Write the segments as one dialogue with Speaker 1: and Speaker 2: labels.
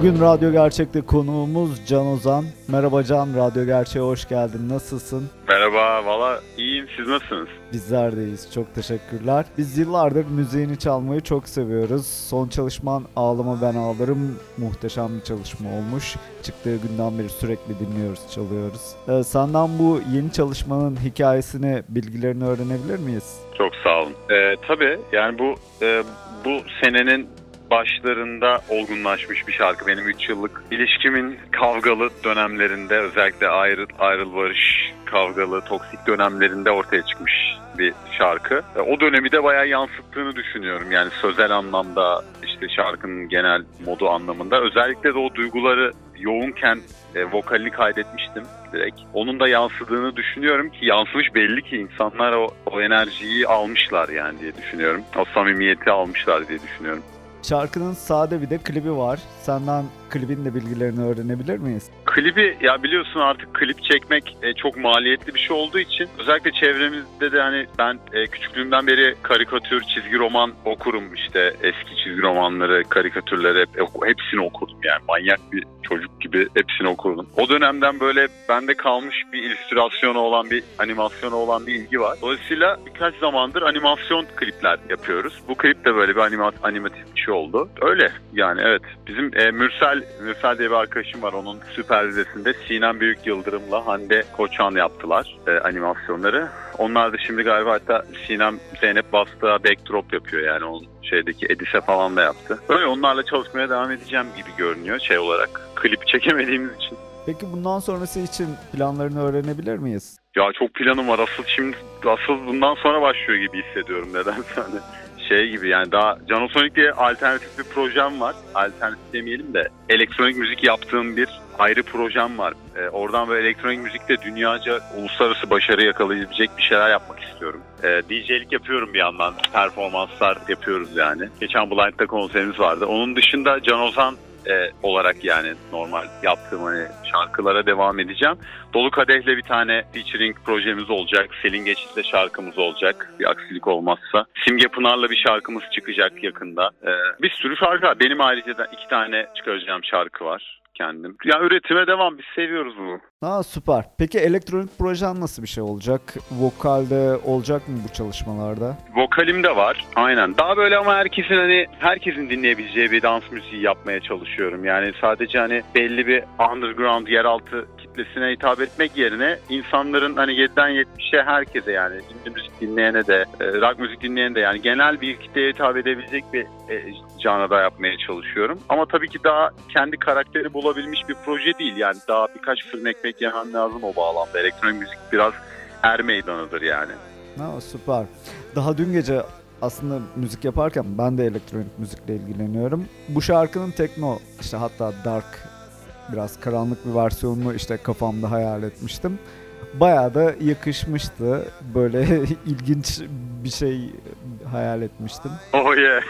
Speaker 1: Bugün Radyo Gerçek'te konuğumuz Can Ozan. Merhaba Can, Radyo Gerçek'e hoş geldin. Nasılsın?
Speaker 2: Merhaba, valla iyiyim. Siz nasılsınız?
Speaker 1: Bizler deyiz. Çok teşekkürler. Biz yıllardır müziğini çalmayı çok seviyoruz. Son çalışman Ağlama Ben Ağlarım muhteşem bir çalışma olmuş. Çıktığı günden beri sürekli dinliyoruz, çalıyoruz. Ee, senden bu yeni çalışmanın hikayesini, bilgilerini öğrenebilir miyiz?
Speaker 2: Çok sağ olun. Ee, tabii yani bu e, bu senenin başlarında olgunlaşmış bir şarkı. Benim 3 yıllık ilişkimin kavgalı dönemlerinde özellikle ayrı, ayrıl barış kavgalı, toksik dönemlerinde ortaya çıkmış bir şarkı. E, O dönemi de bayağı yansıttığını düşünüyorum. Yani sözel anlamda işte şarkının genel modu anlamında. Özellikle de o duyguları yoğunken e, vokalini kaydetmiştim direkt. Onun da yansıdığını düşünüyorum ki yansımış belli ki insanlar o, o enerjiyi almışlar yani diye düşünüyorum. O samimiyeti almışlar diye düşünüyorum.
Speaker 1: Şarkının sade bir de klibi var. Senden klibin de bilgilerini öğrenebilir miyiz?
Speaker 2: Klibi ya biliyorsun artık klip çekmek e, çok maliyetli bir şey olduğu için özellikle çevremizde de hani ben e, küçüklüğümden beri karikatür, çizgi roman okurum işte eski çizgi romanları, karikatürleri hep, hepsini okudum yani manyak bir çocuk gibi hepsini okudum. O dönemden böyle bende kalmış bir illüstrasyonu olan bir animasyonu olan bir ilgi var. Dolayısıyla birkaç zamandır animasyon klipler yapıyoruz. Bu klip de böyle bir anima, animatif bir şey oldu. Öyle yani evet. Bizim e, Mürsel, Mürsel diye bir arkadaşım var. Onun süpervizesinde Sinem Büyük Yıldırım'la Hande Koçan yaptılar e, animasyonları. Onlar da şimdi galiba hatta Sinem Zeynep Bastığa backdrop yapıyor yani onun şeydeki Edise falan da yaptı. Öyle onlarla çalışmaya devam edeceğim gibi görünüyor şey olarak. Klip çekemediğimiz için.
Speaker 1: Peki bundan sonrası için planlarını öğrenebilir miyiz?
Speaker 2: Ya çok planım var. Asıl şimdi asıl bundan sonra başlıyor gibi hissediyorum nedense hani şey gibi yani daha Canosonic diye alternatif bir projem var. Alternatif demeyelim de elektronik müzik yaptığım bir ayrı projem var. Ee, oradan böyle elektronik müzikte dünyaca uluslararası başarı yakalayabilecek bir şeyler yapmak istiyorum. Ee, DJ'lik yapıyorum bir yandan. Performanslar yapıyoruz yani. Geçen Blind'da konserimiz vardı. Onun dışında Can e, olarak yani normal yaptığım hani şarkılara devam edeceğim. Dolu Kadeh'le bir tane featuring projemiz olacak. Selin Geçit'le şarkımız olacak. Bir aksilik olmazsa. Simge Pınar'la bir şarkımız çıkacak yakında. Ee, bir sürü şarkı var. Benim ayrıca da iki tane çıkaracağım şarkı var kendim. Ya üretime devam. Biz seviyoruz bunu.
Speaker 1: Ha süper. Peki elektronik projen nasıl bir şey olacak? Vokalde olacak mı bu çalışmalarda?
Speaker 2: Vokalim de var. Aynen. Daha böyle ama herkesin hani herkesin dinleyebileceği bir dans müziği yapmaya çalışıyorum. Yani sadece hani belli bir underground yeraltı kitlesine hitap etmek yerine insanların hani 7'den 70'e herkese yani indie müzik dinleyene de e, rock müzik dinleyene de yani genel bir kitleye hitap edebilecek bir e, canada yapmaya çalışıyorum. Ama tabii ki daha kendi karakteri bulabilmiş bir proje değil. Yani daha birkaç fırın ekmek yemem lazım o bağlamda. Elektronik müzik biraz er meydanıdır yani.
Speaker 1: Ha süper. Daha dün gece aslında müzik yaparken ben de elektronik müzikle ilgileniyorum. Bu şarkının tekno işte hatta dark biraz karanlık bir versiyonunu işte kafamda hayal etmiştim. Bayağı da yakışmıştı. Böyle ilginç bir şey hayal etmiştim.
Speaker 2: Oh yeah.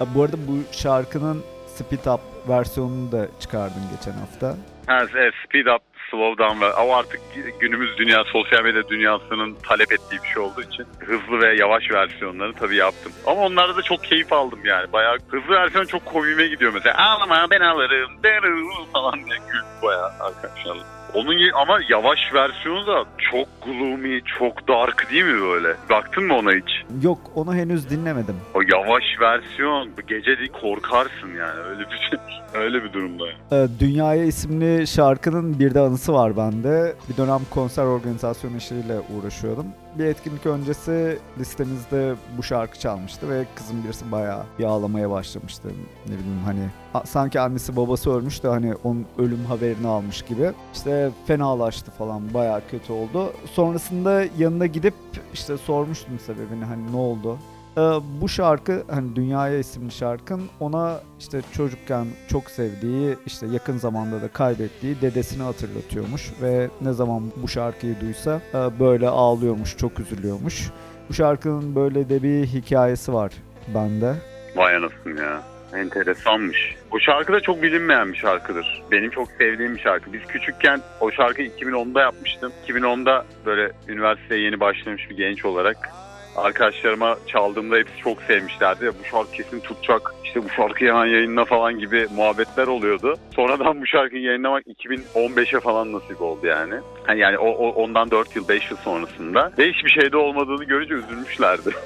Speaker 1: Bu arada bu şarkının Speed Up versiyonunu da çıkardım geçen hafta.
Speaker 2: Ha, evet, speed up, slow down ve o artık günümüz dünya, sosyal medya dünyasının talep ettiği bir şey olduğu için hızlı ve yavaş versiyonları tabii yaptım. Ama onlarda da çok keyif aldım yani. Bayağı hızlı versiyon çok komiğime gidiyor mesela. Ağlama ben alırım derım falan diye güldüm bayağı arkadaşlarla. Onun ama yavaş versiyonu da çok gloomy, çok dark değil mi böyle? Baktın mı ona hiç?
Speaker 1: Yok onu henüz dinlemedim.
Speaker 2: O yavaş versiyon gece değil korkarsın yani öyle bir şey. Öyle bir durumda. yani.
Speaker 1: Ee, Dünyaya isimli şarkının bir de anısı var bende. Bir dönem konser organizasyon işleriyle uğraşıyordum. Bir etkinlik öncesi listemizde bu şarkı çalmıştı ve kızım birisi bayağı bir ağlamaya başlamıştı. Ne bileyim hani sanki annesi babası ölmüş de hani onun ölüm haberini almış gibi. İşte fenalaştı falan bayağı kötü oldu. Sonrasında yanına gidip işte sormuştum sebebini hani ne oldu. Ee, bu şarkı hani Dünyaya isimli şarkın ona işte çocukken çok sevdiği işte yakın zamanda da kaybettiği dedesini hatırlatıyormuş ve ne zaman bu şarkıyı duysa e, böyle ağlıyormuş çok üzülüyormuş. Bu şarkının böyle de bir hikayesi var bende.
Speaker 3: Vay anasını ya. Enteresanmış. O şarkı da çok bilinmeyen bir şarkıdır. Benim çok sevdiğim bir şarkı. Biz küçükken o şarkıyı 2010'da yapmıştım. 2010'da böyle üniversiteye yeni başlamış bir genç olarak arkadaşlarıma çaldığımda hepsi çok sevmişlerdi. Bu şarkı kesin tutacak. İşte bu şarkıyı hemen yayınla falan gibi muhabbetler oluyordu. Sonradan bu şarkıyı yayınlamak 2015'e falan nasip oldu yani. Yani, yani o, o, ondan 4 yıl 5 yıl sonrasında. Ve hiçbir şeyde olmadığını görünce üzülmüşlerdi.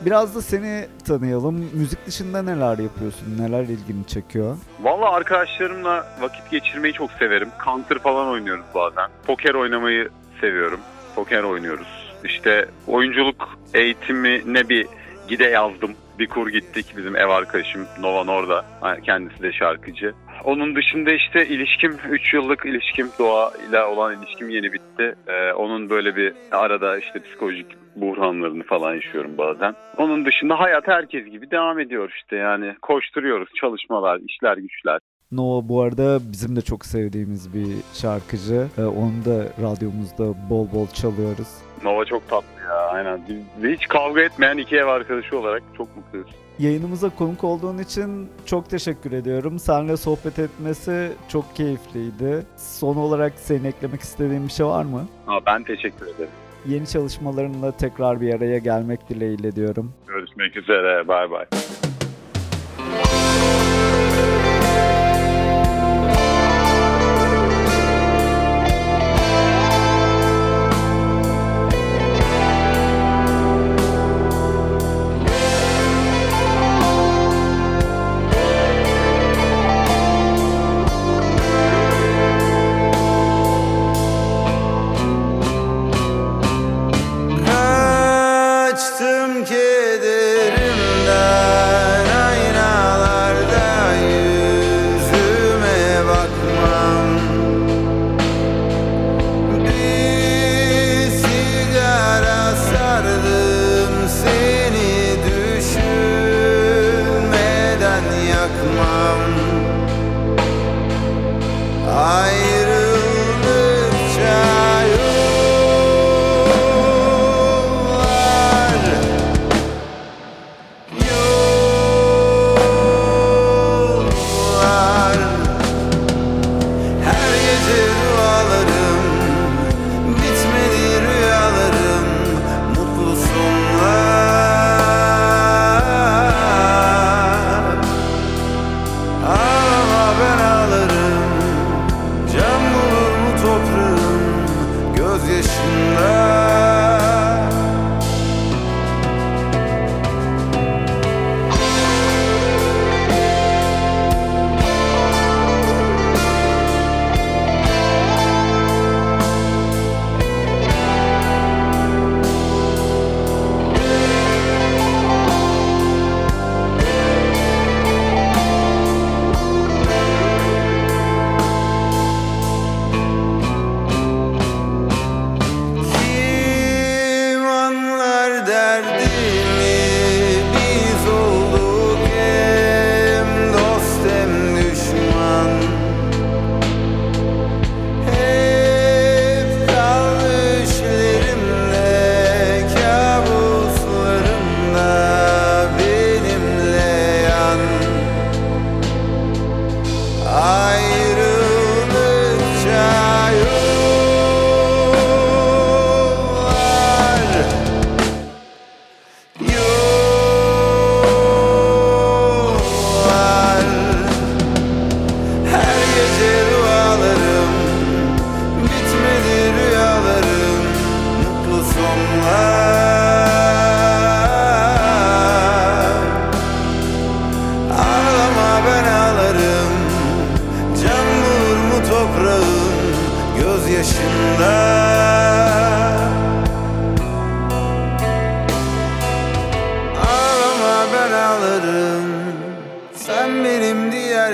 Speaker 1: Biraz da seni tanıyalım. Müzik dışında neler yapıyorsun? Neler ilgini çekiyor?
Speaker 3: Valla arkadaşlarımla vakit geçirmeyi çok severim. Counter falan oynuyoruz bazen. Poker oynamayı seviyorum. Poker oynuyoruz. İşte oyunculuk eğitimine bir gide yazdım. Bir kur gittik bizim ev arkadaşım Nova Norda. Kendisi de şarkıcı. Onun dışında işte ilişkim 3 yıllık ilişkim Doğa ile olan ilişkim yeni bitti. Ee, onun böyle bir arada işte psikolojik buhranlarını falan yaşıyorum bazen. Onun dışında hayat herkes gibi devam ediyor işte yani koşturuyoruz çalışmalar, işler güçler.
Speaker 1: Nova bu arada bizim de çok sevdiğimiz bir şarkıcı. Ee, onu da radyomuzda bol bol çalıyoruz.
Speaker 3: Nova çok tatlı ya aynen. Biz hiç kavga etmeyen iki ev arkadaşı olarak çok mutluyuz.
Speaker 1: Yayınımıza konuk olduğun için çok teşekkür ediyorum. Seninle sohbet etmesi çok keyifliydi. Son olarak senin eklemek istediğin bir şey var mı?
Speaker 3: Ha, ben teşekkür ederim.
Speaker 1: Yeni çalışmalarınla tekrar bir araya gelmek dileğiyle diyorum.
Speaker 3: Görüşmek üzere. Bay bay.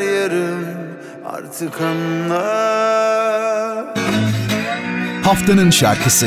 Speaker 4: Diğer yarım Artık anla
Speaker 5: Haftanın şarkısı.